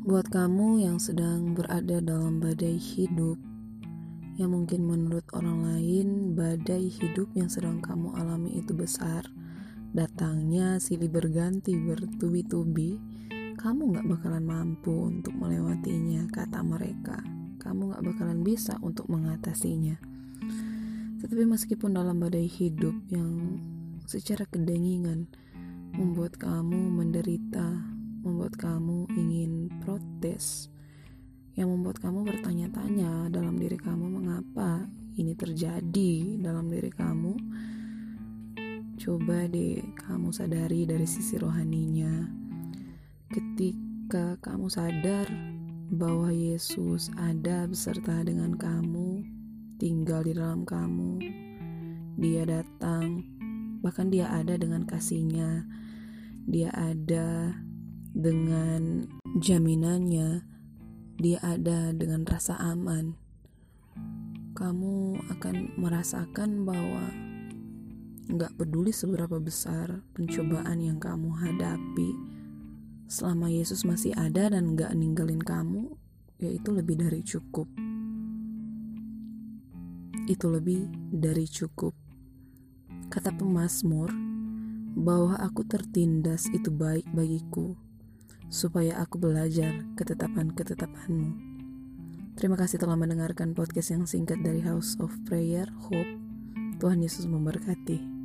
Buat kamu yang sedang berada dalam badai hidup, yang mungkin menurut orang lain badai hidup yang sedang kamu alami itu besar, datangnya silih berganti bertubi-tubi, kamu gak bakalan mampu untuk melewatinya, kata mereka. Kamu gak bakalan bisa untuk mengatasinya. Tetapi meskipun dalam badai hidup yang secara kedengingan membuat kamu menderita, membuat kamu ingin protes, yang membuat kamu bertanya-tanya dalam diri kamu mengapa ini terjadi dalam diri kamu. Coba deh kamu sadari dari sisi rohaninya. Ketika kamu sadar bahwa Yesus ada beserta dengan kamu, tinggal di dalam kamu. Dia datang, bahkan dia ada dengan kasihnya. Dia ada dengan jaminannya. Dia ada dengan rasa aman. Kamu akan merasakan bahwa nggak peduli seberapa besar pencobaan yang kamu hadapi, selama Yesus masih ada dan nggak ninggalin kamu, yaitu lebih dari cukup itu lebih dari cukup. Kata pemazmur, bahwa aku tertindas itu baik bagiku, supaya aku belajar ketetapan-ketetapanmu. Terima kasih telah mendengarkan podcast yang singkat dari House of Prayer. Hope Tuhan Yesus memberkati.